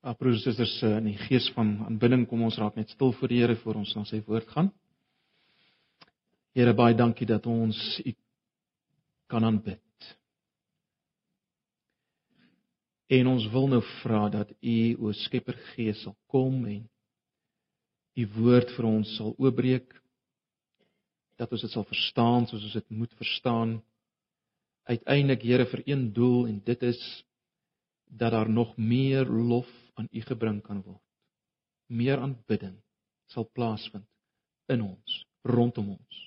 Ag broers en susters, eh, in die gees van aanbidding kom ons raak net stil voor die Here voor ons na sy woord gaan. Here baie dankie dat ons U kan aanbid. En ons wil nou vra dat U o Skepper Gees sal kom en U woord vir ons sal oopbreek dat ons dit sal verstaan soos ons dit moet verstaan. Uiteindelik Here vir een doel en dit is dat daar nog meer lof aan U gebring kan word. Meer aanbidding sal plaasvind in ons, rondom ons.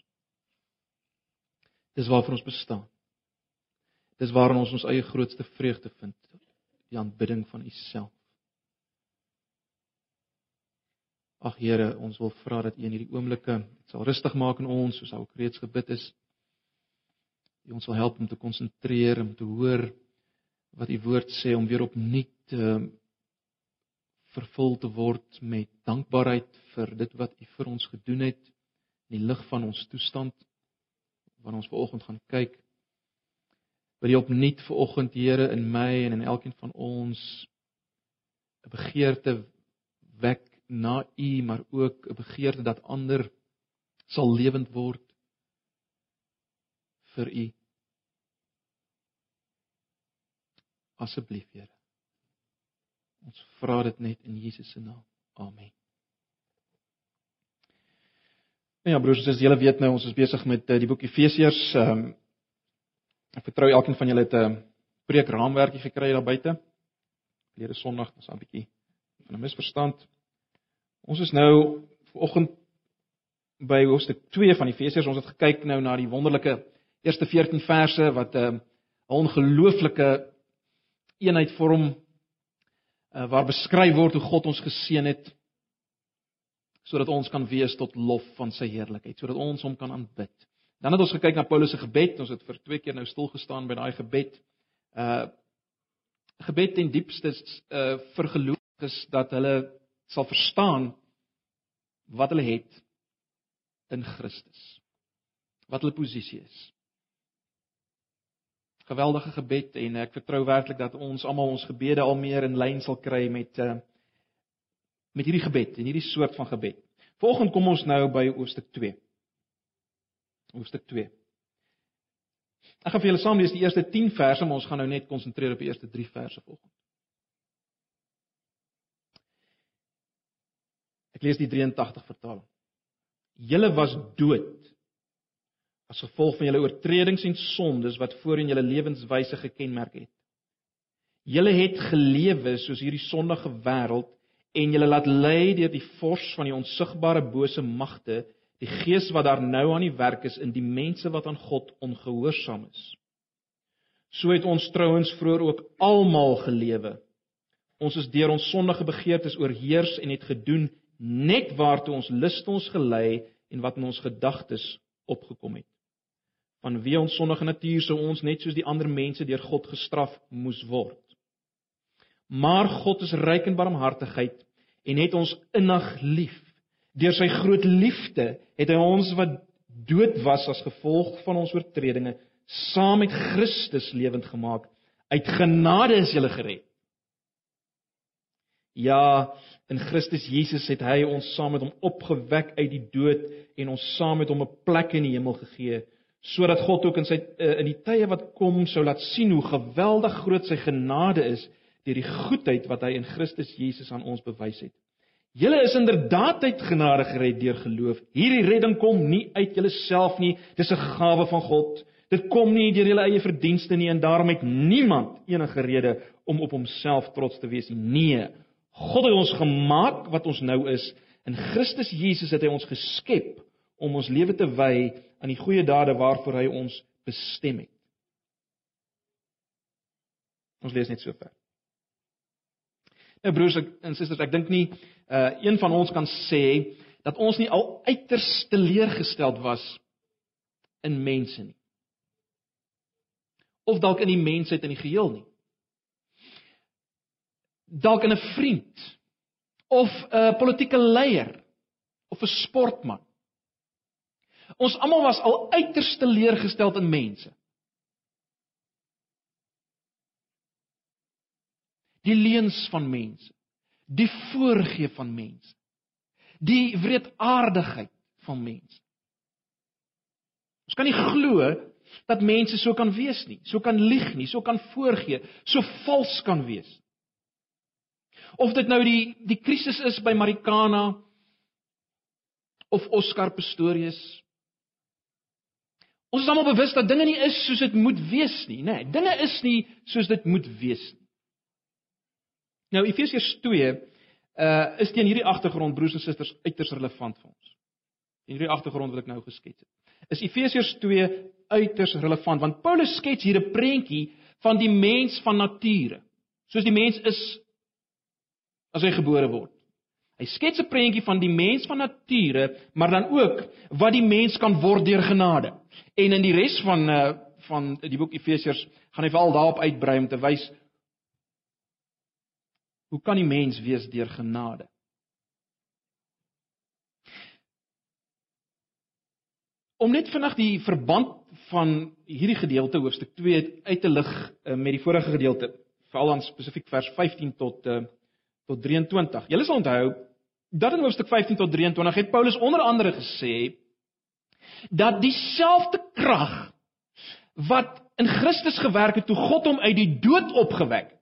Dis waarvoor ons bestaan. Dis waarin ons ons eie grootste vreugde vind, die aanbidding van U self. Ag Here, ons wil vra dat U in hierdie oomblikke sal rustig maak in ons, soos ook reeds gebid is. U ons sal help om te konsentreer, om te hoor wat U woord sê om weer opnuut ehm vervul te word met dankbaarheid vir dit wat U vir ons gedoen het in die lig van ons toestand wanneer ons vanoggend gaan kyk. Wil jy opnuut vanoggend Here in my en in elkeen van ons 'n begeerte wek na U maar ook 'n begeerte dat ander sal lewend word vir U. Asseblief Here Ons vra dit net in Jesus se naam. Amen. Nou ja, broers en susters, julle weet nou ons is besig met uh, die boek Efesiërs. Ehm um, ek vertrou elkeen van julle het 'n preek raamwerkie gekry daar buite. Verlede Sondag was 'n bietjie van 'n misverstand. Ons is nou vanoggend by hoofstuk 2 van Efesiërs. Ons het gekyk nou na die wonderlike eerste 14 verse wat 'n uh, ongelooflike eenheid vorm uh, waar beskryf word hoe God ons geseën het sodat ons kan wees tot lof van sy heerlikheid, sodat ons hom kan aanbid. Dan het ons gekyk na Paulus se gebed. Ons het vir twee keer nou stil gestaan by daai gebed. Uh gebed ten diepste uh vir gelowiges dat hulle sal verstaan wat hulle het in Christus. Wat hulle posisie is geweldige gebed en ek vertrou werklik dat ons almal ons gebede al meer in lyn sal kry met uh met hierdie gebed en hierdie soort van gebed. Volgens kom ons nou by hoofstuk 2. Hoofstuk 2. Ek gaan vir julle saam lees die eerste 10 verse, maar ons gaan nou net konsentreer op die eerste 3 verse volgens. Ek lees die 83 vertaling. Julle was dood as gevolg van julle oortredings en sondes wat voorheen julle lewenswyse gekenmerk het. Julle het gelewe soos hierdie sondige wêreld en julle laat lei deur die vors van die onsigbare bose magte, die gees wat daar nou aan die werk is in die mense wat aan God ongehoorsaam is. So het ons trouens vroeër ook almal gelewe. Ons is deur ons sondige begeertes oorheers en het gedoen net waartoe ons lust ons gelei en wat in ons gedagtes opgekom het vanweë ons sondige natuur sou ons net soos die ander mense deur God gestraf moes word. Maar God is ryk in barmhartigheid en het ons innig lief. Deur sy groot liefde het hy ons wat dood was as gevolg van ons oortredinge saam met Christus lewend gemaak. Uit genade is jy gered. Ja, in Christus Jesus het hy ons saam met hom opgewek uit die dood en ons saam met hom 'n plek in die hemel gegee sodat God ook in sy eh, in die tye wat kom sou laat sien hoe geweldig groot sy genade is deur die goedheid wat hy in Christus Jesus aan ons bewys het. Julle is inderdaad uit genade gered deur geloof. Hierdie redding kom nie uit julleself nie, dis 'n gawe van God. Dit kom nie deur julle eie verdienste nie en daarom het niemand enige rede om op homself trots te wees nie. Nee, God het ons gemaak wat ons nou is. In Christus Jesus het hy ons geskep om ons lewe te wy aan die goeie dade waarvoor hy ons bestem het. Ons lees net so ver. Nou broers en susters, ek dink nie uh een van ons kan sê dat ons nie al uiters teleurgesteld was in mense nie. Of dalk in die mensheid in die geheel nie. Dalk in 'n vriend of 'n politieke leier of 'n sportman Ons almal was al uiters teleurgesteld in mense. Die leuns van mense, die voorgee van mense. Die wreedaardigheid van mense. Ons kan nie glo dat mense so kan wees nie, so kan lieg nie, so kan voorgee, so vals kan wees. Of dit nou die die krisis is by Marikana of Oscar Pistorius. Ons is almal bewus dat dinge nie is soos dit moet wees nie, nê. Nee, dinge is nie soos dit moet wees nie. Nou Efesiërs 2 uh is teen hierdie agtergrond broers en susters uiters relevant vir ons. En hierdie agtergrond wat ek nou geskets het. Is Efesiërs 2 uiters relevant want Paulus skets hier 'n prentjie van die mens van nature. Soos die mens is as hy gebore word. Hy skets 'n prentjie van die mens van nature, maar dan ook wat die mens kan word deur genade. En in die res van uh van die boek Efesiërs gaan hy veral daarop uitbrei om te wys Hoe kan die mens wees deur genade? Om net vinnig die verband van hierdie gedeelte hoofstuk 2 uit te lig uh, met die vorige gedeelte, veral dan spesifiek vers 15 tot uh, tot 23. Julle sal onthou dat in hoofstuk 15 tot 23 het Paulus onder andere gesê dat dieselfde krag wat in Christus gewerk het toe God hom uit die dood opgewek het.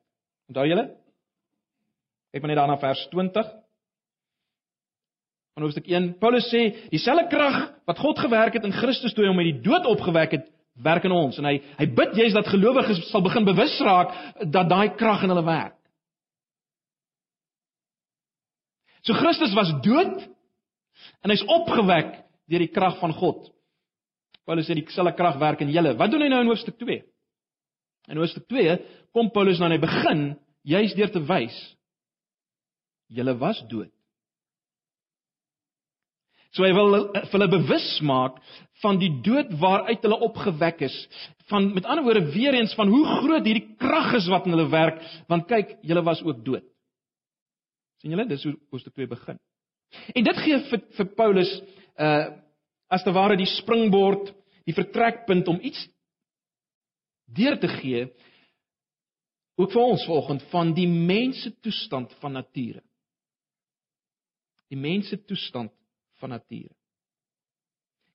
Onthou julle? Kyk maar net daarna vers 20. Van hoofstuk 1. Paulus sê dieselfde krag wat God gewerk het in Christus toe hy hom uit die dood opgewek het, werk in ons en hy hy bid jy's dat gelowiges sal begin bewus raak dat daai krag in hulle werk. So Christus was dood en hy's opgewek deur die krag van God. Paulus sê dieselfde krag werk in julle. Wat doen hy nou in hoofstuk 2? In hoofstuk 2 kom Paulus dan hy begin juis deur te wys julle was dood. So hy wil vir hulle bewus maak van die dood waaruit hulle opgewek is. Van met ander woorde weer eens van hoe groot hierdie krag is wat in hulle werk, want kyk, julle was ook dood. Sien julle, dis hoe hoofstuk 2 begin. En dit gee vir vir Paulus uh as te ware die springbord, die vertrekpunt om iets deur te gee ook vir ons volgens van die mense toestand van nature die mense toestand van nature.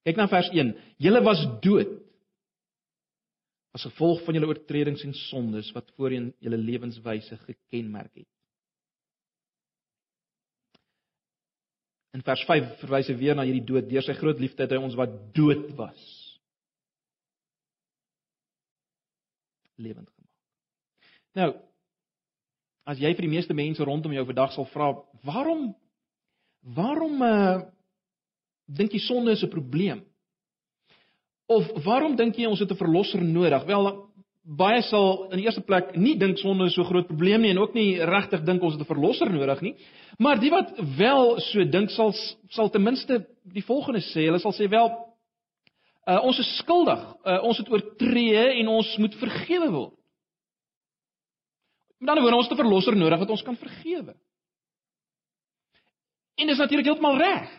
Kyk na vers 1. Julle was dood as gevolg van julle oortredings en sondes wat voorheen julle lewenswyse gekenmerk het. In vers 5 verwys hy weer na hierdie dood. Deur sy groot liefde het hy ons wat dood was lewend gemaak. Nou, as jy vir die meeste mense rondom jou vandag sal vra, waarom Waarom uh dink jy sonde is 'n probleem? Of waarom dink jy ons het 'n verlosser nodig? Wel baie sal in die eerste plek nie dink sonde is so groot probleem nie en ook nie regtig dink ons het 'n verlosser nodig nie. Maar die wat wel so dink sal sal ten minste die volgende sê. Hulle sal sê wel uh ons is skuldig. Uh ons het oortree en ons moet vergewe word. Met ander woorde ons het 'n verlosser nodig wat ons kan vergewe. En dis natuurlik heeltemal reg.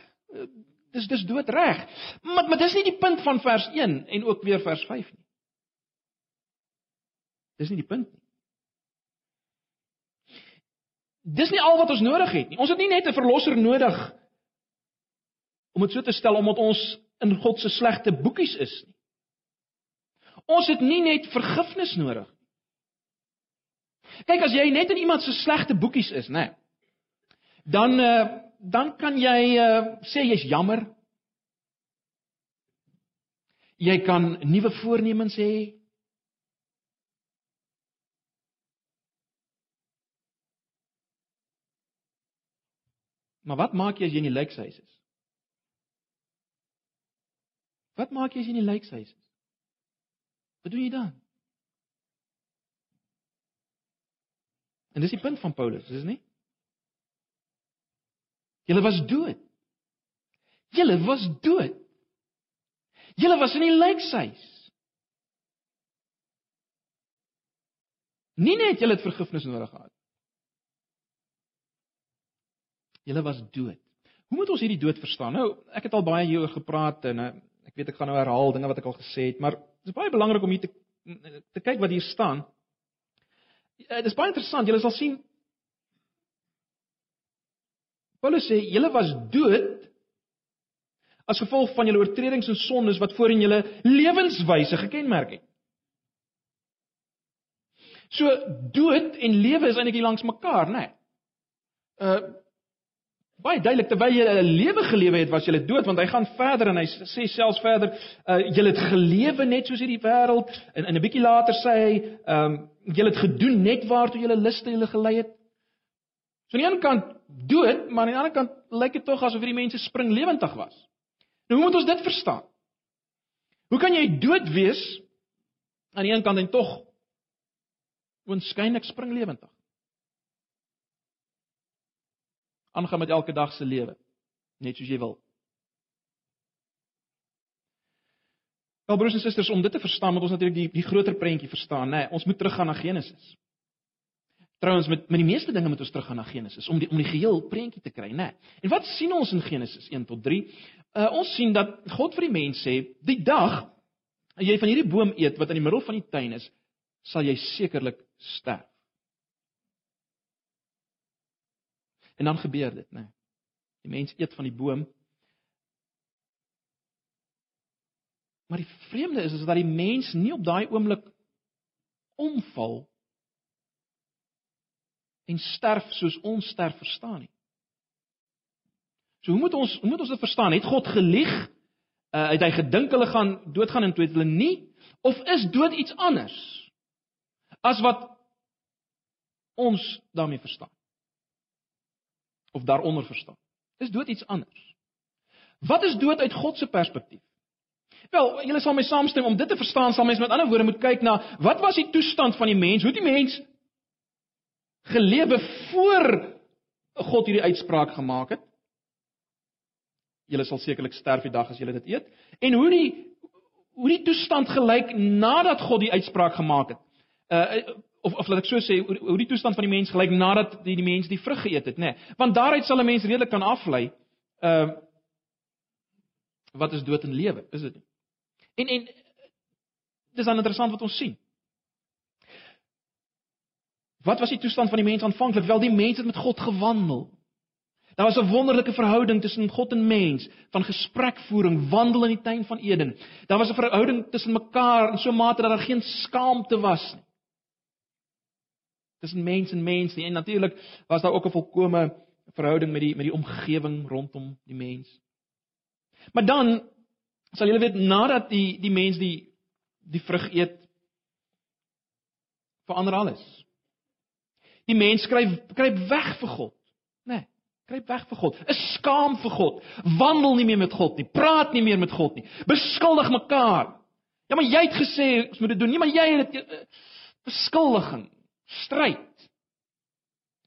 Dis dis doodreg. Maar maar dis nie die punt van vers 1 en ook weer vers 5 nie. Dis nie die punt nie. Dis nie al wat ons nodig het nie. Ons het nie net 'n verlosser nodig om dit so te stel omdat ons in God se slegte boekies is nie. Ons het nie net vergifnis nodig. Kyk as jy net in iemand se slegte boekies is, nê. Dan uh dan kan jy uh, sê jy's jammer. Jy kan nuwe voornemens hê. Maar wat maak jy as jy in die lijkhuis is? Wat maak jy as jy in die lijkhuis is? Wat doen jy dan? En dis die punt van Paulus, is dit nie? Julle was dood. Julle was dood. Julle was in die lijkhuis. Nie net julle het vergifnis nodig gehad. Julle was dood. Hoe moet ons hierdie dood verstaan? Nou, ek het al baie hieroor gepraat en eh, ek weet ek gaan nou herhaal dinge wat ek al gesê het, maar dit is baie belangrik om hier te te kyk wat hier staan. Eh, dit is baie interessant. Julle sal sien Paulus sê julle was dood as gevolg van julle oortredings en sondes wat voorheen julle lewenswyse gekenmerk het. So dood en lewe is eintlik langs mekaar, né? Nee. Uh baie duidelik terwyl jy 'n lewe gelewe het, was jy dood want hy gaan verder en hy sê selfs verder, uh jy het gelewe net soos hierdie wêreld en in 'n bietjie later sê hy, ehm um, jy het gedoen net waartoe jy liste julle gelei het. So aan die een kant dood, maar aan die ander kant lyk dit tog asof hierdie mense spring lewendig was. Nou hoe moet ons dit verstaan? Hoe kan jy dood wees aan die een kant en tog oënskynlik spring lewendig? Aangaan met elke dag se lewe, net soos jy wil. Wel broers en susters, om dit te verstaan, moet ons natuurlik die die groter prentjie verstaan, né? Nee, ons moet teruggaan na Genesis. Trouwens met met die meeste dinge moet ons teruggaan na Genesis om die om die geheel prentjie te kry, né? Nee. En wat sien ons in Genesis 1 tot 3? Uh ons sien dat God vir die mens sê, "Die dag as jy van hierdie boom eet wat in die middel van die tuin is, sal jy sekerlik sterf." En dan gebeur dit, né? Nee. Die mens eet van die boom. Maar die vreemde is is dat die mens nie op daai oomblik omval en sterf soos ons sterf verstaan nie. So hoe moet ons hoe moet ons dit verstaan? Het God gelieg? Uh, het hy gedink hulle gaan doodgaan en toe het hulle nie of is dood iets anders as wat ons daarmee verstaan? Of daaronder verstaan. Dis dood iets anders. Wat is dood uit God se perspektief? Wel, julle sal my saamstem om dit te verstaan, sal mens met ander woorde moet kyk na wat was die toestand van die mens? Hoe het die mens gelewe voor God hierdie uitspraak gemaak het? Julle sal sekerlik sterf die dag as julle dit eet. En hoe die hoe die toestand gelyk nadat God die uitspraak gemaak het? Uh of of laat ek so sê hoe die toestand van die mens gelyk nadat die, die mens die vrug geëet het, nê? Nee. Want daaruit sal 'n mens redelik kan aflei ehm uh, wat is dood en lewe, is dit nie? En en dis dan interessant wat ons sien. Wat was die toestand van die mens aanvanklik? Wel die mens het met God gewandel. Daar was 'n wonderlike verhouding tussen God en mens, van gesprekvoering, wandel in die tuin van Eden. Daar was 'n verhouding tussen mekaar in so 'n mate dat daar geen skaamte was nie tussen mens en mens nie. En natuurlik was daar ook 'n volkomme verhouding met die met die omgewing rondom die mens. Maar dan sal julle weet nadat die die mens die die vrug eet verander alles. Die mens skryf kruip weg vir God, né? Nee, kruip weg vir God. Is skaam vir God. Wandel nie meer met God nie. Praat nie meer met God nie. Beskuldig mekaar. Ja, maar jy het gesê ons moet dit doen. Nee, maar jy het dit eh, beskuldiging stryd.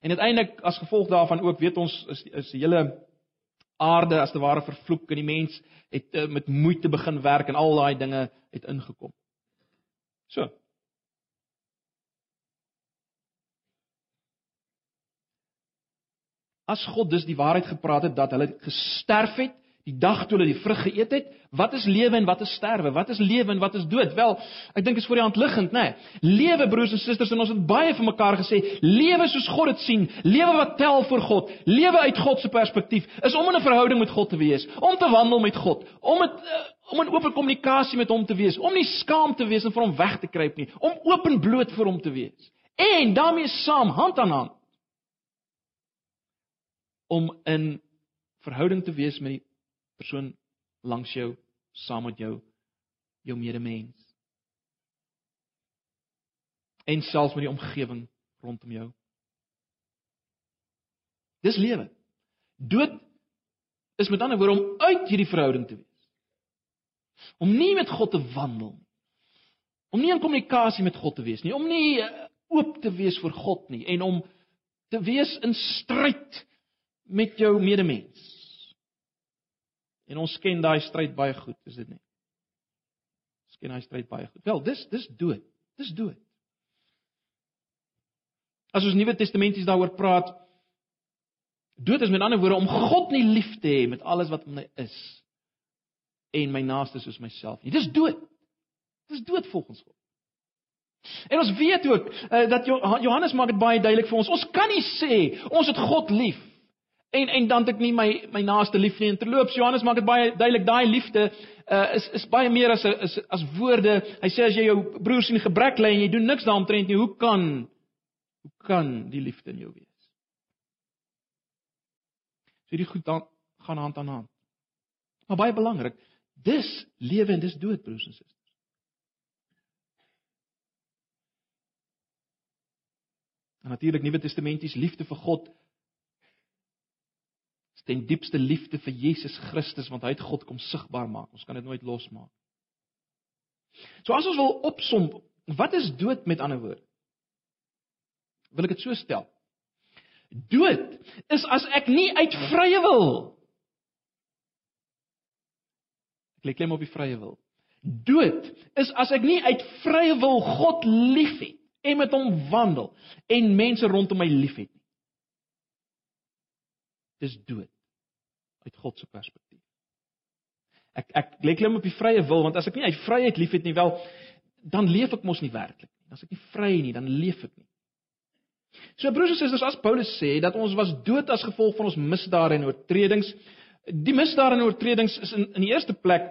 En uiteindelik as gevolg daarvan ook weet ons is is die hele aarde as te ware vervloek en die mens het uh, met moeite begin werk en al daai dinge het ingekom. So. As God dus die waarheid gepraat het dat hulle gesterf het die dag toe hulle die vrug geëet het, wat is lewe en wat is sterwe? Wat is lewe en wat is dood? Wel, ek dink is voor die hand liggend, nê. Nee. Lewe broers en susters, en ons het baie vir mekaar gesê, lewe soos God dit sien, lewe wat tel vir God, lewe uit God se perspektief, is om in 'n verhouding met God te wees, om te wandel met God, om dit uh, om 'n oop kommunikasie met hom te wees, om nie skaam te wees en vir hom weg te kruip nie, om openbloot vir hom te wees. En daarmee saam, hand aan hand, om in verhouding te wees met die persoon langs jou, saam met jou, jou medemens. En selfs met die omgewing rondom jou. Dis lewe. Dood is met ander woorde om uit hierdie verhouding te wees. Om nie met God te wandel nie. Om nie in kommunikasie met God te wees nie, om nie eh, oop te wees vir God nie en om te wees in stryd met jou medemens. En ons ken daai stryd baie goed, is dit nie? Ons ken daai stryd baie goed. Wel, dis dis dood. Dis dood. As ons Nuwe Testamenties daaroor praat, dood is met ander woorde om God nie lief te hê met alles wat in my is en my naaste soos myself nie. Dis dood. Dis dood volgens God. En ons weet ook uh, dat Johannes maak dit baie duidelik vir ons. Ons kan nie sê ons het God lief En en dan het ek nie my my naaste lief nie. En terloops Johannes maak dit baie duidelik daai liefde uh, is is baie meer as as as woorde. Hy sê as jy jou broer sien gebrek ly en jy doen niks daaromtrent nie, hoe kan hoe kan die liefde in jou wees? So hierdie goed dan gaan hand aan hand. Maar baie belangrik, dis lewe en dis dood broers en susters. En natuurlik Nuwe Testamentiese liefde vir God ten diepste liefde vir Jesus Christus want hy het God kom sigbaar maak. Ons kan dit nooit losmaak. So as ons wil opsom, wat is dood met ander woorde? Wil ek dit so stel? Dood is as ek nie uit vrye wil Ek lê klem op die vrye wil. Dood is as ek nie uit vrye wil God liefhet en met hom wandel en mense rondom my liefhet nie dis dood uit God se perspektief. Ek ek lê klem op die vrye wil want as ek nie uit vryheid liefhet nie wel dan leef ek mos nie werklik nie. As ek nie vry nie, dan leef ek nie. So broers en susters, as Paulus sê dat ons was dood as gevolg van ons misdade en oortredings, die misdade en oortredings is in in die eerste plek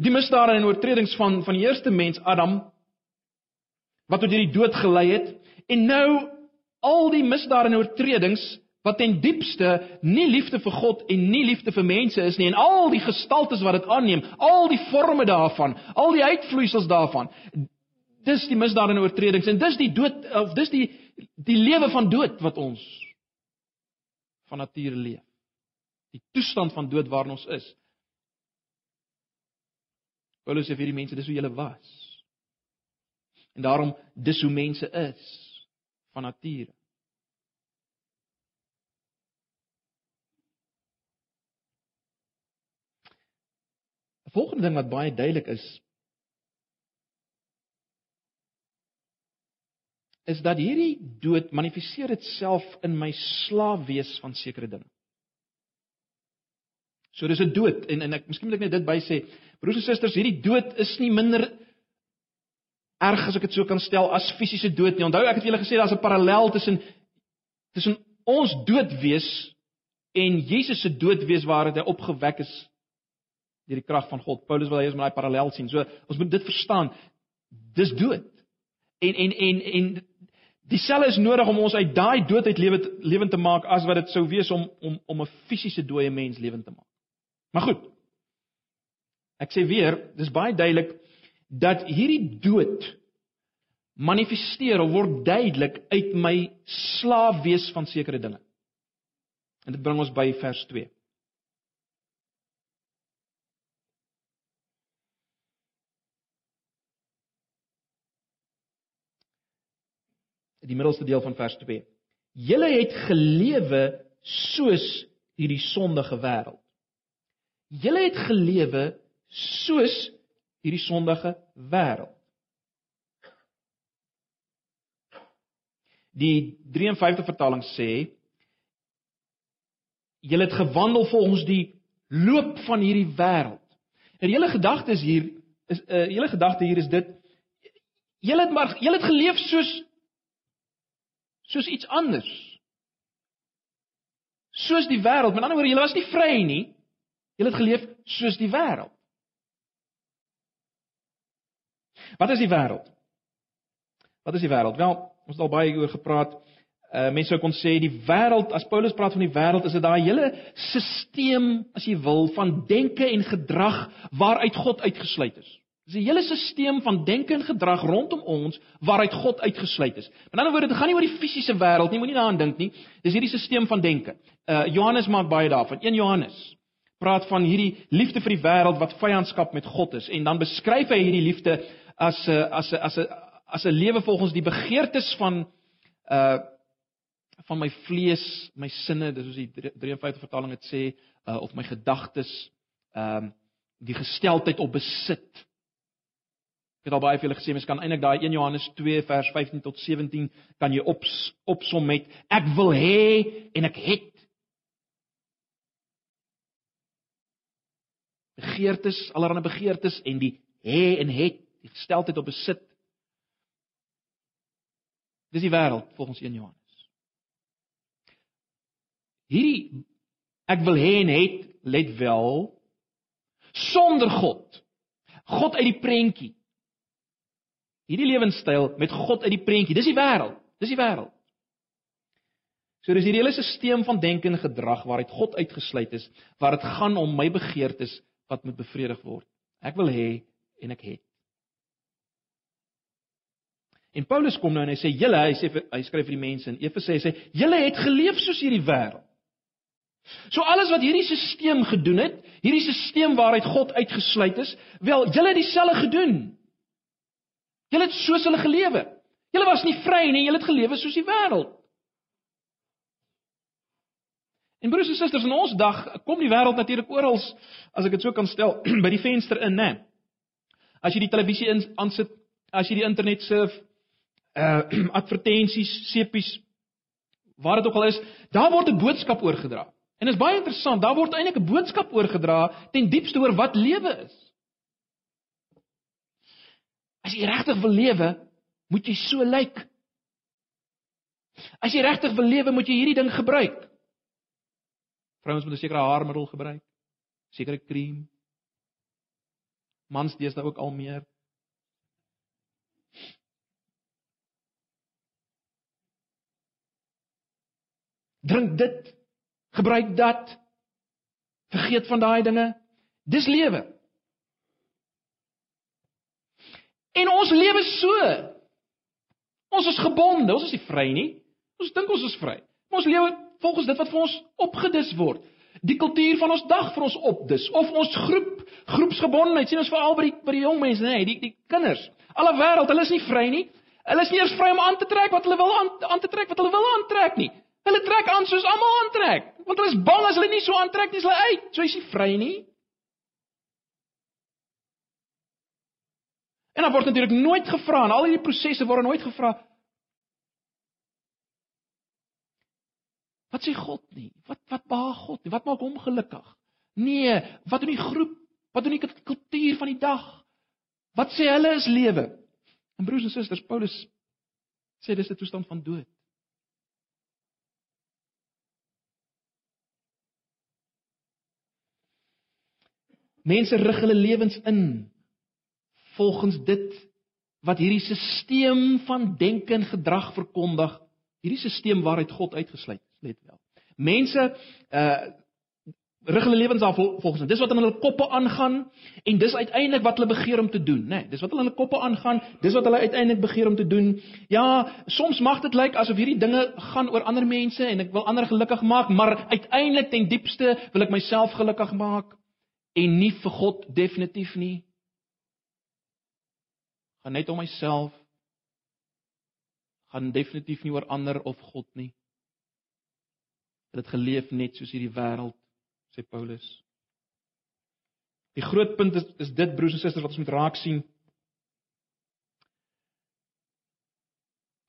die misdade en oortredings van van die eerste mens Adam wat tot hierdie dood gelei het en nou al die misdade en oortredings wat ten diepste nie liefde vir God en nie liefde vir mense is nie en al die gestaltes wat dit aanneem, al die forme daarvan, al die uitvloeisels daarvan. Dis die misdade en oortredings en dis die dood of dis die die lewe van dood wat ons van nature leef. Die toestand van dood waarin ons is. Paulus sê vir die mense dis hoe julle was. En daarom dis hoe mense is van nature. 'n Volgende ding wat baie duidelik is is dat hierdie dood manifesteer itself in my slaaf wees van sekere dinge. So dis 'n dood en en ek miskien moet ek net dit by sê, broers en susters, hierdie dood is nie minder erg as ek dit so kan stel as fisiese dood nie. Onthou ek het julle gesê daar's 'n parallel tussen tussen ons dood wees en Jesus se dood wees waar hy opgewek is deur die krag van God. Paulus wil hê ons moet daai parallel sien. So ons moet dit verstaan. Dis dood. En en en en dieselfde is nodig om ons uit daai dood uit lewe lewend te maak as wat dit sou wees om om om 'n fisiese dooie mens lewend te maak. Maar goed. Ek sê weer, dis baie duidelik dat hierdie dood manifesteer of word duidelik uit my slaaf wees van sekere dinge. En dit bring ons by vers 2. Die middelste deel van vers 2. Julle het gelewe soos hierdie sondige wêreld. Julle het gelewe soos hierdie sondige wêreld. Die 53 vertaling sê julle het gewandel volgens die loop van hierdie wêreld. En julle gedagtes hier is uh julle gedagte hier is dit julle het maar julle het geleef soos soos iets anders. Soos die wêreld. Met ander woorde, julle was nie vry nie. Julle het geleef soos die wêreld. Wat is die wêreld? Wat is die wêreld? Wel, ons het al baie oor gepraat. Uh mense sou kon sê die wêreld, as Paulus praat van die wêreld, is dit daai hele stelsel, as jy wil, van denke en gedrag waaruit God uitgesluit is. Dis 'n hele stelsel van denke en gedrag rondom ons waaruit God uitgesluit is. Met ander woorde, dit gaan nie oor die fisiese wêreld nie, moenie daaraan dink nie. Dis hierdie stelsel van denke. Uh Johannes maak baie daarvan. 1 Johannes praat van hierdie liefde vir die wêreld wat vyandskap met God is en dan beskryf hy hierdie liefde as 'n uh, as 'n uh, as 'n uh, as 'n lewe volgens die begeertes van uh van my vlees, my sinne, dis soos die 53 vertaling dit sê, uh of my gedagtes, ehm uh, die gesteldheid op besit. Ek het al baie vir julle gesê, mens kan eintlik daai 1 Johannes 2 vers 15 tot 17 kan jy op opsom met ek wil hê en ek het. Begeertes, allerlei begeertes en die hê en het, die gesteldheid op besit. Dis die wêreld volgens 1 Johannes. Hierdie ek wil hê en het let wel sonder God. God uit die prentjie. Hierdie lewenstyl met God uit die prentjie, dis die wêreld. Dis die wêreld. So dis hierdie hele stelsel van denke en gedrag waaruit God uitgesluit is, waar dit gaan om my begeertes wat moet bevredig word. Ek wil hê en ek het. En Paulus kom nou en hy sê julle, hy sê hy skryf vir die mense in Efese hy sê julle het geleef soos hierdie wêreld. So alles wat hierdie stelsel gedoen het, hierdie stelsel waaruit God uitgesluit is, wel, julle het dieselfde gedoen. Julle het soos hulle gelewe. Julle was nie vry nie, julle het gelewe soos die wêreld. En broers en susters, in ons dag kom die wêreld natuurlik oral, as ek dit so kan stel, by die venster in, né? As jy die televisie aansit, as jy die internet surf, uh advertensies, sepies, waar dit ook al is, daar word 'n boodskap oorgedra. En dit is baie interessant, daar word eintlik 'n boodskap oorgedra ten diepste oor wat lewe is. As jy regtig wil lewe, moet jy so lyk. As jy regtig wil lewe, moet jy hierdie ding gebruik. Vrouens moet 'n sekere haarmiddel gebruik, sekere krem. Mans deesdae ook al meer. Drink dit, gebruik dat. Vergeet van daai dinge. Dis lewe. En ons lewe so. Ons is gebonde, ons is nie vry nie. Ons dink ons is vry. Ons lewe volgens dit wat vir ons opgedis word. Die kultuur van ons dag vir ons opdis of ons groep groepsgebondenheid sien ons veral by die by die jong mense, nê, die die kinders. Alle wêreld, hulle is nie vry nie. Hulle is nie eers vry om aan te trek wat hulle wil aan, aan te trek wat hulle wil aantrek nie. Hulle trek aan soos almal aantrek, want hulle is bang as hulle nie so aantrek nie, is hulle uit. So is jy vry nie. En dan word natuurlik nooit gevra en al hierdie prosesse word nooit gevra. Wat sê God nie? Wat wat behaag God nie? Wat maak hom gelukkig? Nee, wat doen die groep? Wat doen die kultuur van die dag? Wat sê hulle is lewe? En broers en susters, Paulus sê dis 'n toestand van dood. Mense rig hulle lewens in volgens dit wat hierdie stelsel van denke en gedrag verkondig, hierdie stelsel waaruit God uitgesluit is, let wel. Mense uh rig hulle lewens af volgens dit. Dis wat in hulle koppe aangaan en dis uiteindelik wat hulle begeer om te doen, né? Nee, dis wat hulle in hulle koppe aangaan, dis wat hulle uiteindelik begeer om te doen. Ja, soms mag dit lyk asof hierdie dinge gaan oor ander mense en ek wil ander gelukkig maak, maar uiteindelik ten diepste wil ek myself gelukkig maak en nie vir God definitief nie. Gaan net om myself. Gaan definitief nie oor ander of God nie. Het dit geleef net soos hierdie wêreld, sê Paulus. Die groot punt is, is dit broers en susters wat ons moet raak sien.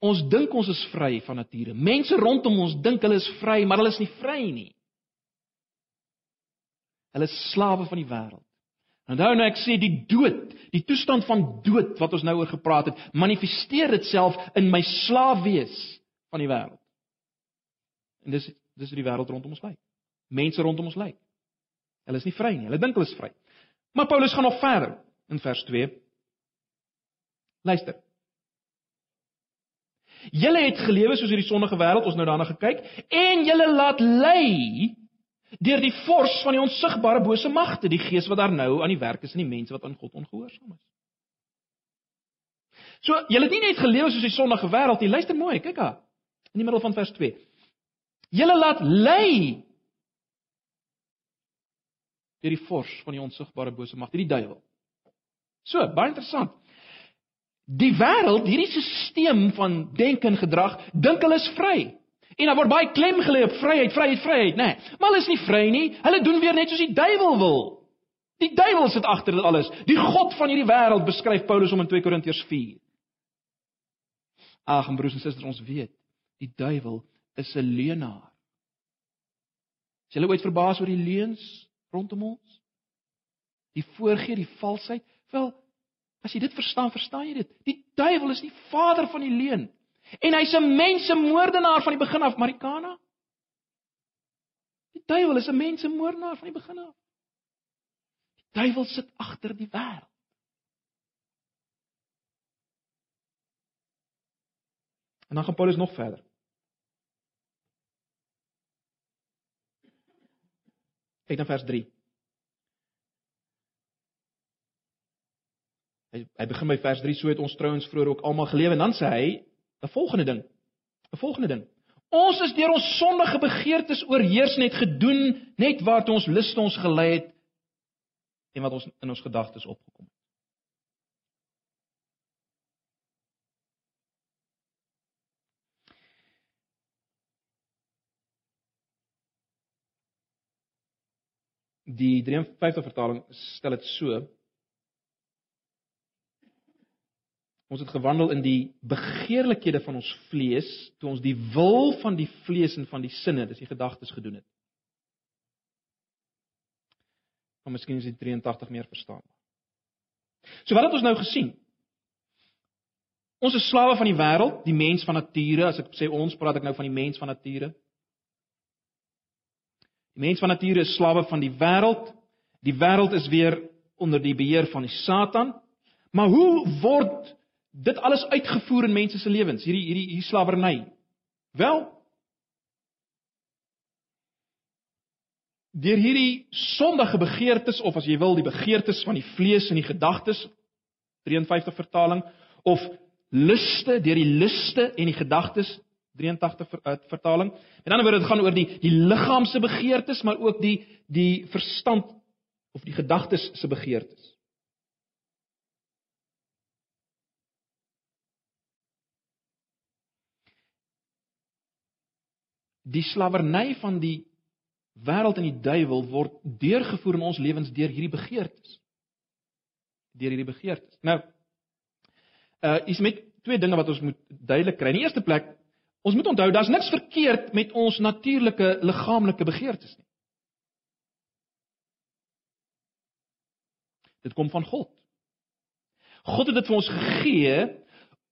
Ons dink ons is vry van nature. Mense rondom ons dink hulle is vry, maar hulle is nie vry nie. Hulle is slawe van die wêreld. Onthou nou ek sê die dood, die toestand van dood wat ons nou oor gepraat het, manifesteer dit self in my slaaf wees van die wêreld. En dis dis hoe die wêreld rondom ons lyk. Mense rondom ons lyk. Hulle is nie vry nie. Hulle dink hulle is vry. Maar Paulus gaan nog verder in vers 2. Luister. Julle het gelewe soos hierdie sondige wêreld, ons nou daarna gekyk, en julle laat lei deur die vors van die onsigbare bose magte, die gees wat daar nou aan die werk is in die mense wat aan God ongehoorsaam is. So, julle het nie net gelewe soos die sondige wêreld nie. Luister mooi, kyk haar. In die middel van vers 2. Julle laat lei deur die vors van die onsigbare bose magte, die duiwel. So, baie interessant. Die wêreld, hierdie stelsel van denke en gedrag, dink hulle is vry. En daar word baie klem gelê op vryheid, vryheid, vryheid, nê. Nee, maar hulle is nie vry nie. Hulle doen weer net soos die duiwel wil. Die duiwel sit agter dit alles. Die god van hierdie wêreld beskryf Paulus om in 2 Korintiërs 4. Ag, broers en susters, ons weet, die duiwel is 'n leienaar. Is jy ooit verbaas oor die leuns rondom ons? Die voorgee, die valsheid. Wel, as jy dit verstaan, verstaan jy dit. Die duiwel is die vader van die leuen. En hy's 'n mensemoordenaar van die begin af, Marikana. duiwel is 'n mensemoordenaar van die begin af. Die duiwel sit agter die wêreld. En dan gaan Paulus nog verder. Kyk na vers 3. Hy hy begin by vers 3 so het ons trouens vroeër ook almal geleef en dan sê hy 'n volgende ding. 'n Volgende ding. Ons is deur ons sondige begeertes oorheers net gedoen net waartoe ons lus ons gelei het en wat ons in ons gedagtes opgekom het. Die 53 vertaling stel dit so Ons het gewandel in die begeerlikhede van ons vlees, toe ons die wil van die vlees en van die sinne, dis die gedagtes gedoen het. Maar miskien is die 83 meer verstaanbaar. So wat het ons nou gesien? Ons is slawe van die wêreld, die mens van nature, as ek sê ons, praat ek nou van die mens van nature. Die mens van nature is slawe van die wêreld. Die wêreld is weer onder die beheer van die Satan. Maar hoe word dit alles uitgevoer in mense se lewens, hierdie hierdie hierdie slawerny. Wel deur hierdie sondige begeertes of as jy wil die begeertes van die vlees en die gedagtes 53 vertaling of liste deur die liste en die gedagtes 83 ver, uh, vertaling. En dan word dit gaan oor die die liggaamse begeertes maar ook die die verstand of die gedagtes se begeertes. Die slawerny van die wêreld en die duiwel word deurgevoer in ons lewens deur hierdie begeertes. Deur hierdie begeertes. Nou uh is met twee dinge wat ons moet duidelik kry. In die eerste plek, ons moet onthou daar's niks verkeerd met ons natuurlike liggaamlike begeertes nie. Dit kom van God. God het dit vir ons gegee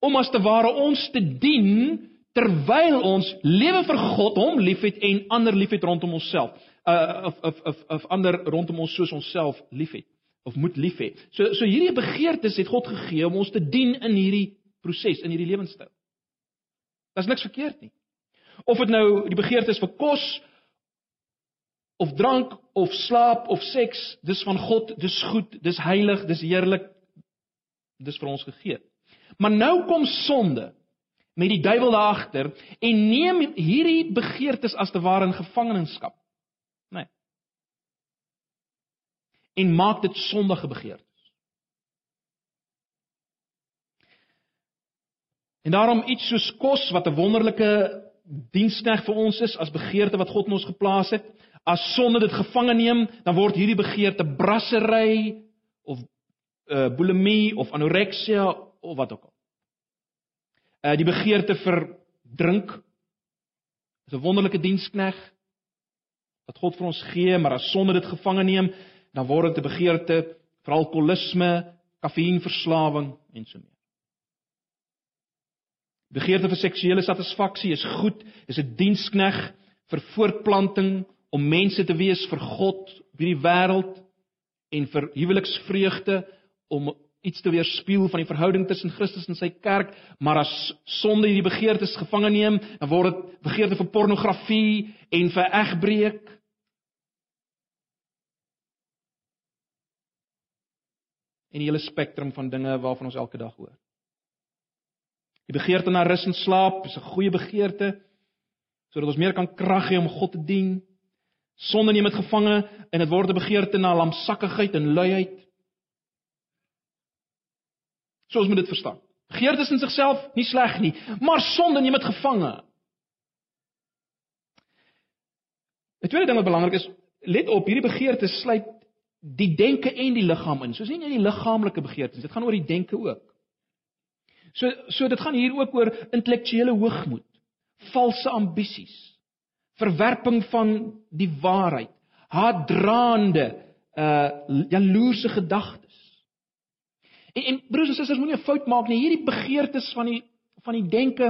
om as te ware ons te dien terwyl ons lewe vir God, hom liefhet en ander liefhet rondom onsself. Uh of of of of ander rondom ons soos onsself liefhet of moet liefhet. So so hierdie begeertes het God gegee om ons te dien in hierdie proses, in hierdie lewenstyl. Daar's niks verkeerd nie. Of dit nou die begeertes vir kos of drank of slaap of seks, dis van God, dis goed, dis heilig, dis heerlik. Dis vir ons gegee. Maar nou kom sonde met die duiwel daar agter en neem hierdie begeertes as te ware in gevangenskap. Nee. En maak dit sondige begeertes. En daarom iets soos kos wat 'n wonderlike dienskneg vir ons is as begeerte wat God in ons geplaas het, as sonde dit gevange neem, dan word hierdie begeerte brassery of uh bulimie of anoreksia of wat ook al uh die begeerte vir drink is 'n wonderlike dienskneg wat God vir ons gee, maar as sonde dit gevange neem, dan word dit 'n begeerte vir alkoholisme, kafeïnverslawing en so meer. Begeerte vir seksuele satisfaksie is goed, is 'n dienskneg vir voortplanting om mense te wees vir God op hierdie wêreld en vir huweliksvreugde om iets te weerspieël van die verhouding tussen Christus en sy kerk, maar as sonde hierdie begeertes gevange neem, dan word dit begeerte vir pornografie en vir egbreek. En die hele spektrum van dinge waarvan ons elke dag hoor. Die begeerte na rus en slaap is 'n goeie begeerte sodat ons meer kan krag hê om God te dien. Sonde neem dit gevange en dit word 'n begeerte na lamsakkigheid en luiheid. So ons moet dit verstaan. Begeertes in sigself nie sleg nie, maar sonde neem dit gevange. 'n Tweede ding wat belangrik is, let op, hierdie begeertes sluit die denke en die liggaam in. Soos nie net die liggaamlike begeertes, dit gaan oor die denke ook. So so dit gaan hier ook oor intellektuele hoogmoed, valse ambisies, verwerping van die waarheid, haatdraande, uh jaloerse gedagtes En, en broers en susters, moenie 'n fout maak nie. Hierdie begeertes van die van die denke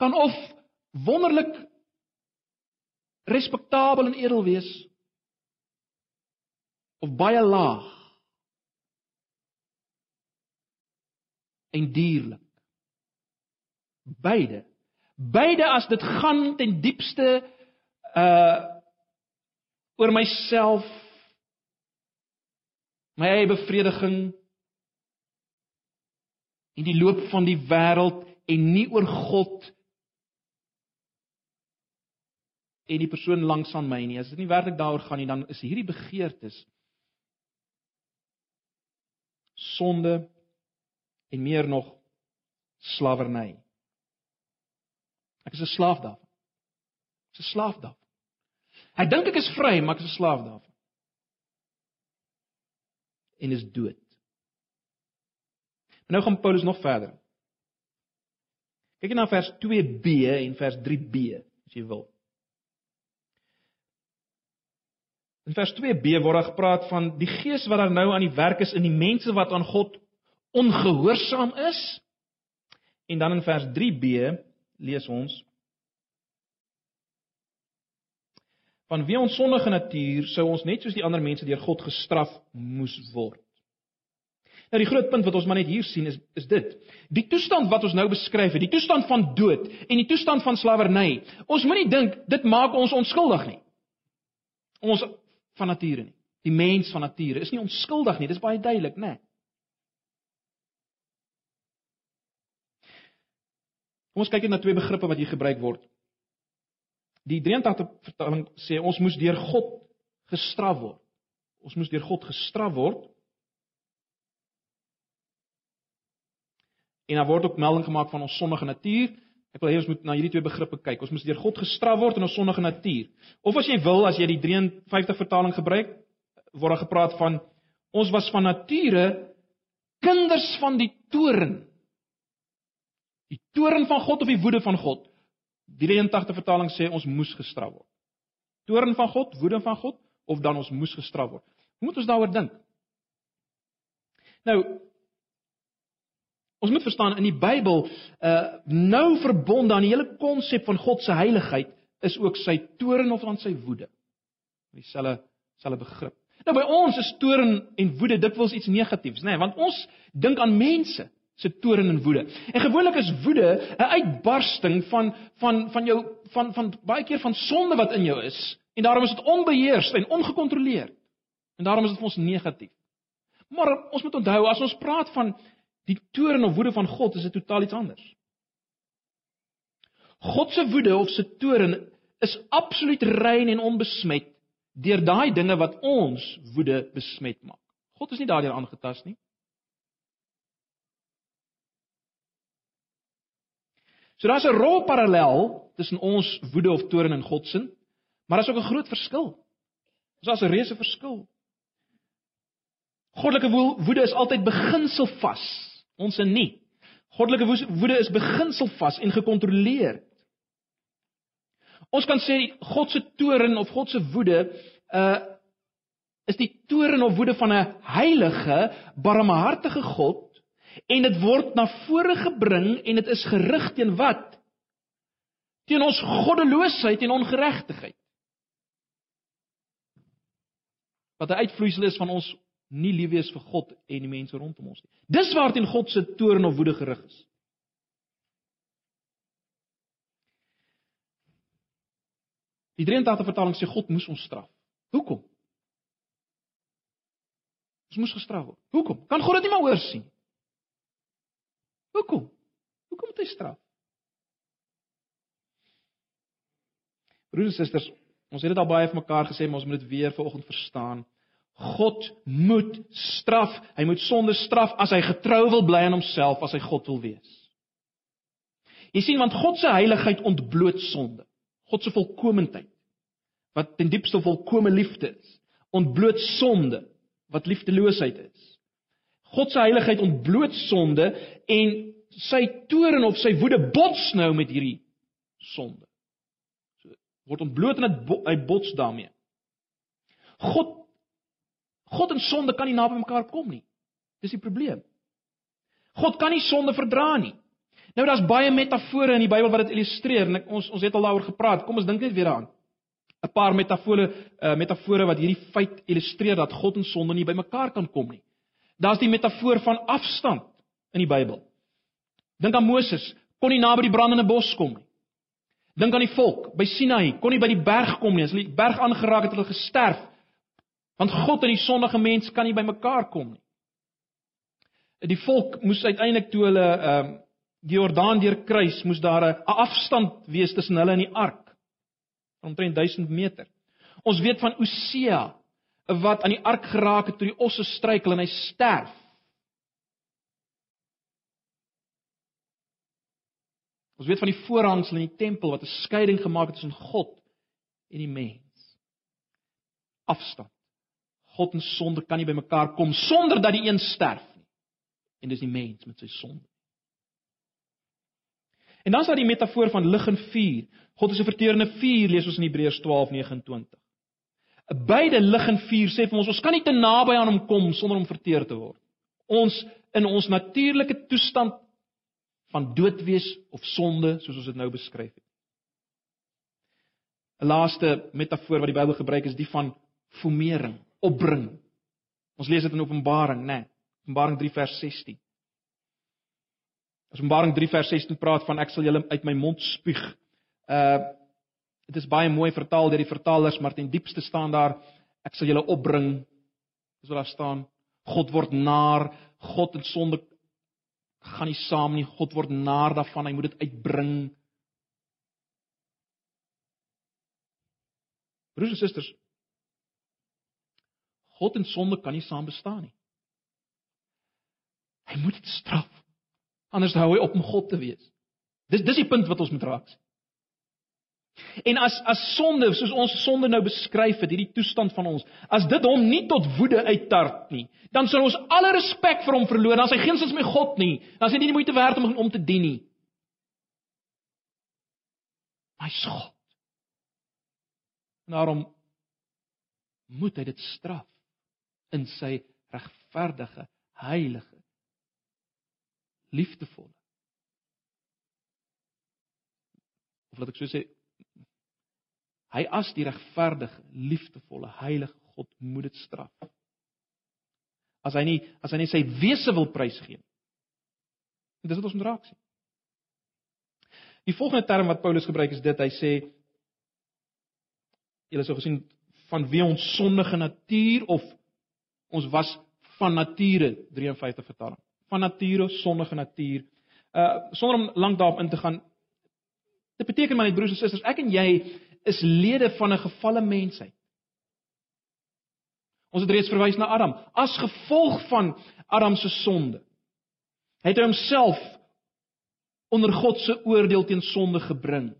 kan of wonderlik respektabel en edel wees of baie laag en dierlik. Beide. Beide as dit gaan ten diepste uh oor myself my eie bevrediging in die loop van die wêreld en nie oor God en die persoon langs aan my nie. As dit nie werklik daaroor gaan nie, dan is hierdie begeertes sonde en meer nog slawerny. Ek is 'n slaaf daarvan. Ek is 'n slaaf daarvan. Ek dink ek is vry, maar ek is 'n slaaf daarvan. En is dood. En nou gaan Paulus nog verder. Kyk net na vers 2b en vers 3b as jy wil. In vers 2b word daar gepraat van die gees wat daar nou aan die werk is in die mense wat aan God ongehoorsaam is. En dan in vers 3b lees ons van wie ons sondige natuur sou ons net soos die ander mense deur God gestraf moes word. Nou die groot punt wat ons maar net hier sien is is dit. Die toestand wat ons nou beskryf het, die toestand van dood en die toestand van slawerny. Ons moenie dink dit maak ons onskuldig nie. Ons van nature nie. Die mens van nature is nie onskuldig nie. Dis baie duidelik, né? Nee. Kom ons kyk net na twee begrippe wat hier gebruik word. Die 83 vertaling sê ons moes deur God gestraf word. Ons moes deur God gestraf word. En daar word ook melding gemaak van ons sondige natuur. Ek wil hê ons moet na hierdie twee begrippe kyk. Ons moes deur God gestraf word in ons sondige natuur. Of as jy wil, as jy die 53 vertaling gebruik, word daar gepraat van ons was van nature kinders van die toorn Die toorn van God of die woede van God? Die 83 vertaling sê ons moes gestraf word. Toorn van God, woede van God of dan ons moes gestraf word. Hoe moet ons daaroor dink? Nou ons moet verstaan in die Bybel uh nou verbonde aan die hele konsep van God se heiligheid is ook sy toorn of dan sy woede. Dieselfde selfe begrip. Nou by ons is toorn en woede dikwels iets negatiefs, nê, nee, want ons dink aan mense se toorn en woede. En gewoonlik is woede 'n uitbarsting van van van jou van van baie keer van sonde wat in jou is en daarom is dit onbeheers en ongekontroleerd. En daarom is dit vir ons negatief. Maar ons moet onthou as ons praat van die toorn of woede van God, is dit totaal iets anders. God se woede of se toorn is absoluut rein en onbesmet deur daai dinge wat ons woede besmet maak. God is nie daardeur aangetast nie. So daar's 'n rolparallel tussen ons woede of toorn en God se, maar daar's ook 'n groot verskil. Daar's 'n reuse verskil. Goddelike woede is altyd beginselvas, ons is nie. Goddelike woede is beginselvas en gekontroleerd. Ons kan sê God se toorn of God se woede uh is die toorn of woede van 'n heilige, barmhartige God en dit word na vore gebring en dit is gerig teen wat? Teen ons goddeloosheid en ongeregtigheid. Wat 'n uitvloeisel is van ons nie lief wees vir God en die mense rondom ons nie. Dis waarteen God se toorn of woede gerig is. Die 83 vertaling sê God moes ons straf. Hoekom? Ons moes gestraf word. Hoekom? Kan God dit nie maar oorsien nie? Hoekom? Hoekom moet hy straf? Broers en susters, ons het dit al baie vir mekaar gesê, maar ons moet dit weer vanoggend verstaan. God moet straf. Hy moet sonde straf as hy getrou wil bly aan homself, as hy God wil wees. Jy sien want God se heiligheid ontbloot sonde. God se volkomendheid wat ten diepste volkomme liefde is, ontbloot sonde wat liefdeloosheid is. God se heiligheid ontbloot sonde en sy toorn of sy woede bots nou met hierdie sonde. So word ontbloot en hy bots daarmee. God God en sonde kan nie naby mekaar kom nie. Dis die probleem. God kan nie sonde verdra nie. Nou daar's baie metafore in die Bybel wat dit illustreer en ek, ons ons het al daaroor gepraat. Kom ons dink net weer daaraan. 'n paar metafore uh, metafore wat hierdie feit illustreer dat God en sonde nie bymekaar kan kom nie. Daar's die metafoor van afstand in die Bybel. Dink aan Moses, kon nie naby die brandende bos kom nie. Dink aan die volk by Sinai, kon nie by die berg kom nie. As hulle die berg aangeraak het, het hulle gesterf. Want God en die sondige mens kan nie bymekaar kom nie. Die volk moes uiteindelik toe hulle ehm uh, die Jordaan deurkruis, moes daar 'n afstand wees tussen hulle en die ark. Omtrent 1000 meter. Ons weet van Osea wat aan die ark geraak het toe die osse struikel en hy sterf. Ons weet van die voorhangsel in die tempel wat 'n skeiding gemaak het tussen God en die mens. Afstand. God en sonde kan nie bymekaar kom sonder dat die een sterf nie. En dis die mens met sy sonde. En dan is daar die metafoor van lig en vuur. God is 'n verterende vuur, lees ons in Hebreërs 12:29. Beide lig en vuur sê vir ons ons kan nie te naby aan hom kom sonder om verteer te word. Ons in ons natuurlike toestand van dood wees of sonde soos ons dit nou beskryf het. 'n Laaste metafoor wat die Bybel gebruik is die van formering, opbring. Ons lees dit in Openbaring, né? Nee, Openbaring 3 vers 16. Openbaring 3 vers 16 praat van ek sal julle uit my mond spuug. Uh dit is baie mooi vertaal deur die vertalers, maar ten diepste staan daar ek sal julle opbring. Dis wat daar staan. God word naar, God en sonde gaan nie saam nie. God word naar daarvan, hy moet dit uitbring. Broers en susters, God en sonde kan nie saam bestaan nie. Hy moet dit straf anders hou hy op om God te wees. Dis dis die punt wat ons moet raak sien. En as as sonde, soos ons sonde nou beskryf het, hierdie toestand van ons, as dit hom nie tot woede uittart nie, dan sal ons alle respek vir hom verloor. Dan is hy geensins my God nie. Dan is hy nie die moeite werd om om te dien nie. My God. Daarom moet hy dit straf in sy regverdige, heilige liefdevolle. Of laat ek so sê, hy as die regverdige, liefdevolle, heilige God moet dit straf. As hy nie as hy nie sy wese wil prysgee nie. Dis wat ons moet raak sien. Die volgende term wat Paulus gebruik is dit, hy sê julle sou gesien van wie ons sondige natuur of ons was van nature 53 vertaling van nature sondige natuur. Uh sonder om lank daarop in te gaan. Dit beteken maar net broers en susters, ek en jy is lede van 'n gefalle mensheid. Ons het reeds verwys na Adam as gevolg van Adam se sonde. Hy het homself onder God se oordeel teen sonde gebring.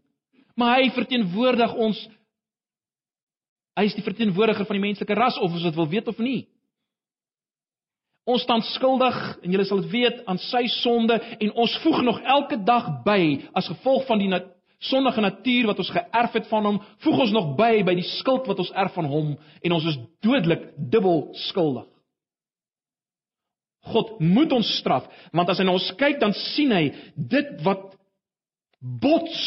Maar hy verteenwoordig ons hy is die verteenwoordiger van die menslike ras of ons dit wil weet of nie. Ons staan skuldig en julle sal dit weet aan sy sonde en ons voeg nog elke dag by as gevolg van die nat sondige natuur wat ons geërf het van hom, voeg ons nog by by die skuld wat ons erf van hom en ons is dodelik dubbel skuldig. God moet ons straf, want as hy na ons kyk dan sien hy dit wat bots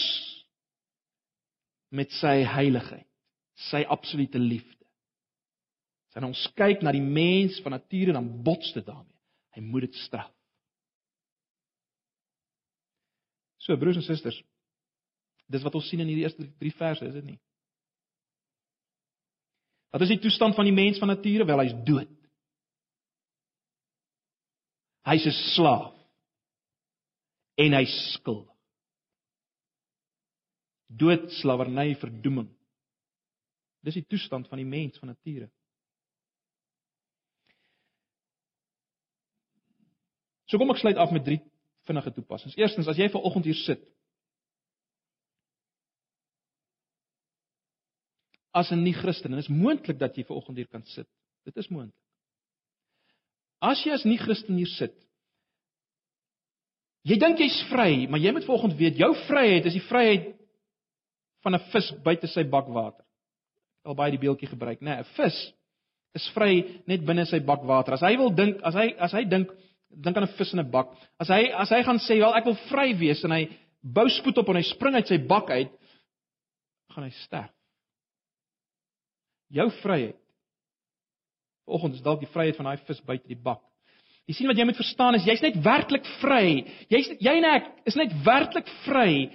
met sy heiligheid, sy absolute liefde. En ons kyk na die mens van nature dan bots dit daarmee. Hy moet dit straf. So broers en susters, dis wat ons sien in hierdie eerste 3 verse, is dit nie? Wat is die toestand van die mens van nature? Wel, hy's dood. Hy's 'n slaaf. En hy skuld. Dood, slawerny, verdoeming. Dis die toestand van die mens van nature. So kom ek sluit af met drie vinnige toepassings. Eerstens, as jy ver oggend hier sit as 'n nie-Christen, en dit is moontlik dat jy ver oggend hier kan sit. Dit is moontlik. As jy as nie-Christen hier sit, jy dink jy's vry, maar jy moet vanoggend weet jou vryheid is die vryheid van 'n vis buite sy bak water. Al baie die beeldjie gebruik, né? Nee, 'n Vis is vry net binne sy bak water. As hy wil dink, as hy as hy dink dink aan 'n vis in 'n bak. As hy as hy gaan sê, "Wel, ek wil vry wees" en hy bou spoed op en hy spring uit sy bak uit, gaan hy sterf. jou vryheid. Vanoggend is dalk die vryheid van daai vis buite die bak. Jy sien wat jy moet verstaan is jy's net werklik vry. Jy's jy en ek is net werklik vry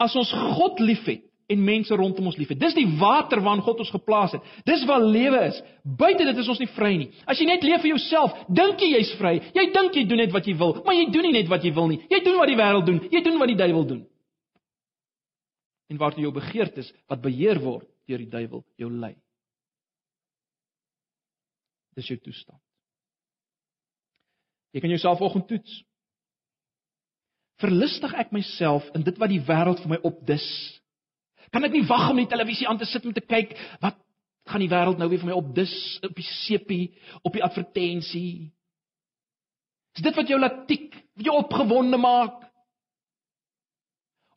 as ons God liefhet en mense rondom ons liefhet. Dis die water waarin God ons geplaas het. Dis waar lewe is. Buite dit is ons nie vry nie. As jy net leef vir jouself, dink jy jy's vry. Jy dink jy doen net wat jy wil, maar jy doen nie net wat jy wil nie. Jy doen wat die wêreld doen. Jy doen wat die duiwel doen. En waartoe jou begeertes wat beheer word deur die duiwel jou lei. Dis jou toestand. Jy kan jouself vanoggend toets. Verlustig ek myself in dit wat die wêreld vir my opdis? Kan ek nie wag om die televisie aan te sit om te kyk wat gaan die wêreld nou weer vir my opdis op die sepie, op die advertensie? Is dit wat jou laat tik, wat jou opgewonde maak?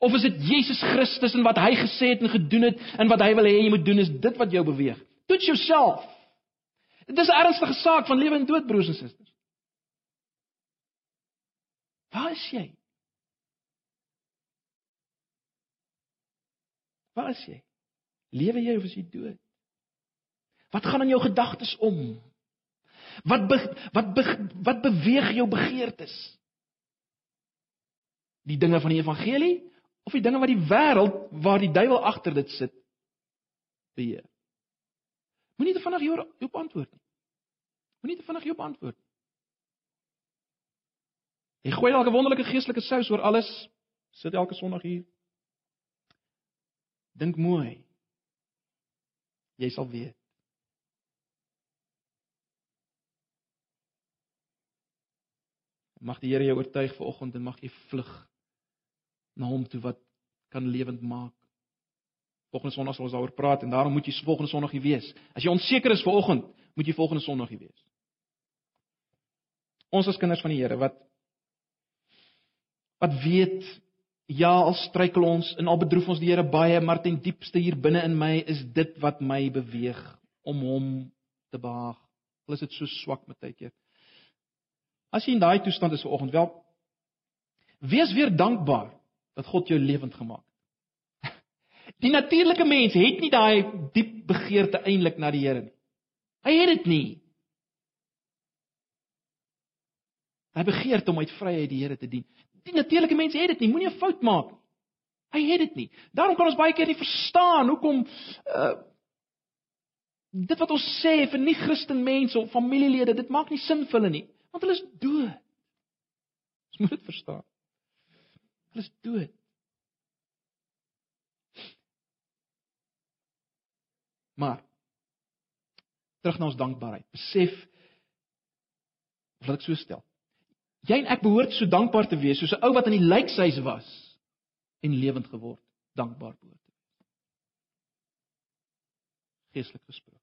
Of is dit Jesus Christus en wat hy gesê het en gedoen het en wat hy wil hê jy moet doen is dit wat jou beweeg? Toets jouself. Dit is 'n ernstige saak van lewe en dood broers en susters. Waar is jy? Waar is jy? Lewe jy of is jy dood? Wat gaan in jou gedagtes om? Wat be, wat be, wat beweeg jou begeertes? Die dinge van die evangelie of die dinge wat die wêreld waar die duiwel agter dit sit beheer? Moenie te vinnig hierop antwoord nie. Moenie te vinnig hierop antwoord nie. Jy gooi 'n wonderlike geestelike sous oor alles. Sit elke Sondag hier. Dink mooi. Jy sal weet. Mag die Here jou oortuig vanoggend en mag jy vlug na hom toe wat kan lewend maak. Volgende Sondag sal ons daaroor praat en daarom moet jy volgende Sondag hier wees. As jy onseker is vanoggend, moet jy volgende Sondag hier wees. Ons as kinders van die Here wat wat weet ja, al struikel ons en al bedroef ons die Here baie, maar ten diepste hier binne in my is dit wat my beweeg om hom te behaag. Al is dit so swak met tydjie. As jy in daai toestand is vanoggend, wel wees weer dankbaar dat God jou lewend gemaak het. Die natuurlike mens het nie daai diep begeerte eintlik na die Here nie. Hy het dit nie. Hy begeer om uit vryheid die Here te dien. Die natuurlike mens het dit nie. Moenie 'n fout maak nie. Hy het dit nie. Daarom kan ons baie keer nie verstaan hoekom uh dit wat ons sê vir nie Christen mense of familielede, dit maak nie sin vir hulle nie, want hulle is dood. Ons moet dit verstaan. Hulle is dood. Maar terug na ons dankbaarheid. Besef laat ek so stel. Jy en ek behoort so dankbaar te wees soos 'n ou wat in die lijkhuis was en lewend geword, dankbaar behoort te wees. Geestelik gesproke.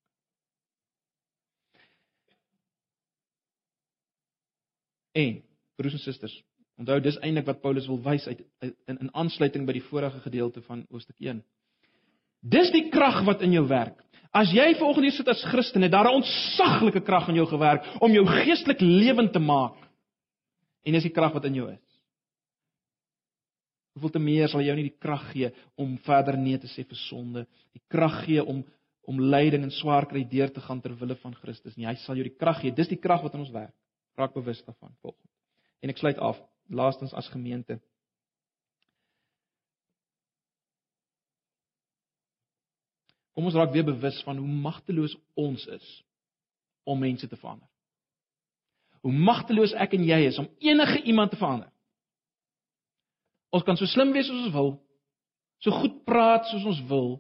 En broers en susters, onthou dis eintlik wat Paulus wil wys uit in in aansluiting by die vorige gedeelte van Hoofstuk 1. Dis die krag wat in jou werk. As jy vanoggend hier sit as Christen, het daar 'n ontsaglike krag in jou gewerk om jou geestelik lewend te maak. En dis die krag wat in jou is. Hoeveel te meer sal jy nie die krag gee om verder nee te sê vir sonde, die krag gee om om lyding en swaar kry deur te gaan ter wille van Christus nie. Hy sal jou die krag gee. Dis die krag wat in ons werk. Raak bewus daarvan volgens. En ek sluit af laastens as gemeente. Kom ons raak weer bewus van hoe magteloos ons is om mense te verander hoe magteloos ek en jy is om enige iemand te verander. Ons kan so slim wees soos ons wil, so goed praat soos ons wil.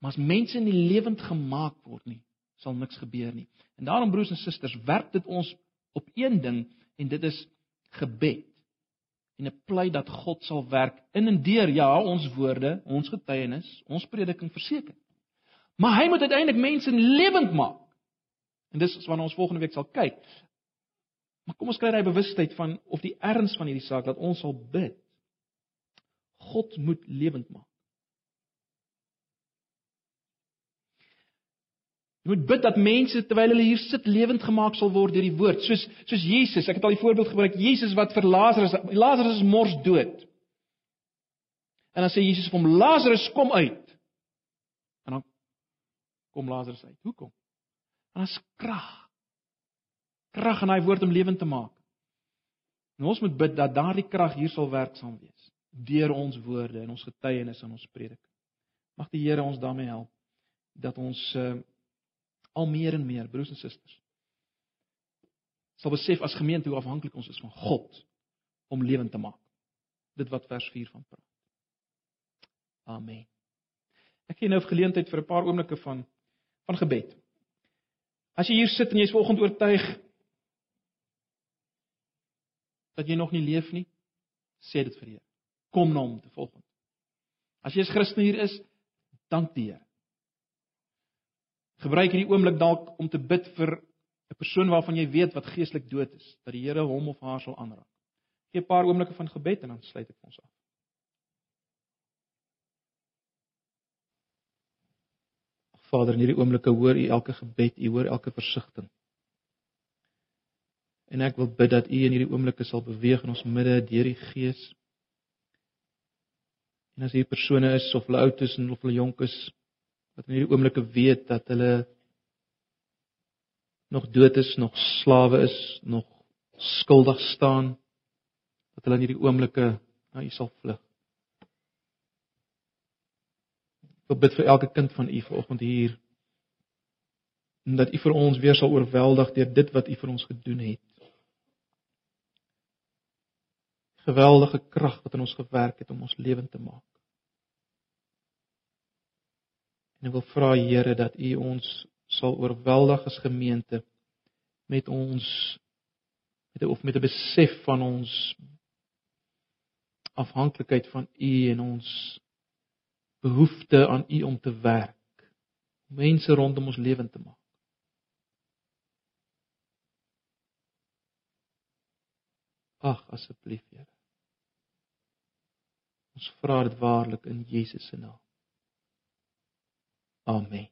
Maar as mense nie lewend gemaak word nie, sal niks gebeur nie. En daarom broers en susters, werk dit ons op een ding en dit is gebed. En 'n pleit dat God sal werk in en deur ja, ons woorde, ons getuienis, ons prediking verseker. Maar hy moet uiteindelik mense lewend maak. En dis waarna ons volgende week sal kyk. Maar kom ons kry daai bewustheid van of die erns van hierdie saak dat ons sal bid. God moet lewend maak. Jy moet bid dat mense terwyl hulle hier sit lewend gemaak sal word deur die woord, soos soos Jesus. Ek het al die voorbeeld gebruik, Jesus wat vir Lazarus, Lazarus is mors dood. En dan sê Jesus vir hom, Lazarus, kom uit. kom Lazarus uit. Hoekom? Want daar's krag. Krag in daai woord om lewend te maak. En ons moet bid dat daardie krag hier sal werksaam wees deur ons woorde en ons getuienis en ons predik. Mag die Here ons daarmee help dat ons uh, al meer en meer broers en susters sal besef as gemeente hoe afhanklik ons is van God om lewend te maak. Dit wat vers 4 van praat. Amen. Ek gee nou 'n geleentheid vir 'n paar oomblikke van van gebed. As jy hier sit en jy is vanoggend oortuig dat jy nog nie leef nie, sê dit vir Here. Kom na hom te volgende. As jy as Christen hier is, dank die Here. Gebruik hierdie oomblik dalk om te bid vir 'n persoon waarvan jy weet wat geestelik dood is, dat die Here hom of haar sal aanraak. Gee 'n paar oomblikke van gebed en dan sluit ek ons af. Vader, in hierdie oomblikke hoor U elke gebed, U hoor elke versigtiging. En ek wil bid dat U in hierdie oomblikke sal beweeg in ons midde deur die Gees. En as hier persone is of hulle oud is en of hulle jonk is, wat in hierdie oomblikke weet dat hulle nog dood is, nog slawe is, nog skuldig staan, dat hulle in hierdie oomblikke na U sal vlug. Ek bid vir elke kind van U vanoggend hier en dat U vir ons weer sal oorweldig deur dit wat U vir ons gedoen het. Geweldige krag wat in ons gewerk het om ons lewend te maak. En ek wil vra Here dat U ons sal oorweldig as gemeente met ons met of met 'n besef van ons afhanklikheid van U en ons behoefte aan U om te werk, mense rondom ons lewend te maak. Ag asseblief Here. Ons vra dit waarlik in Jesus se naam. Amen.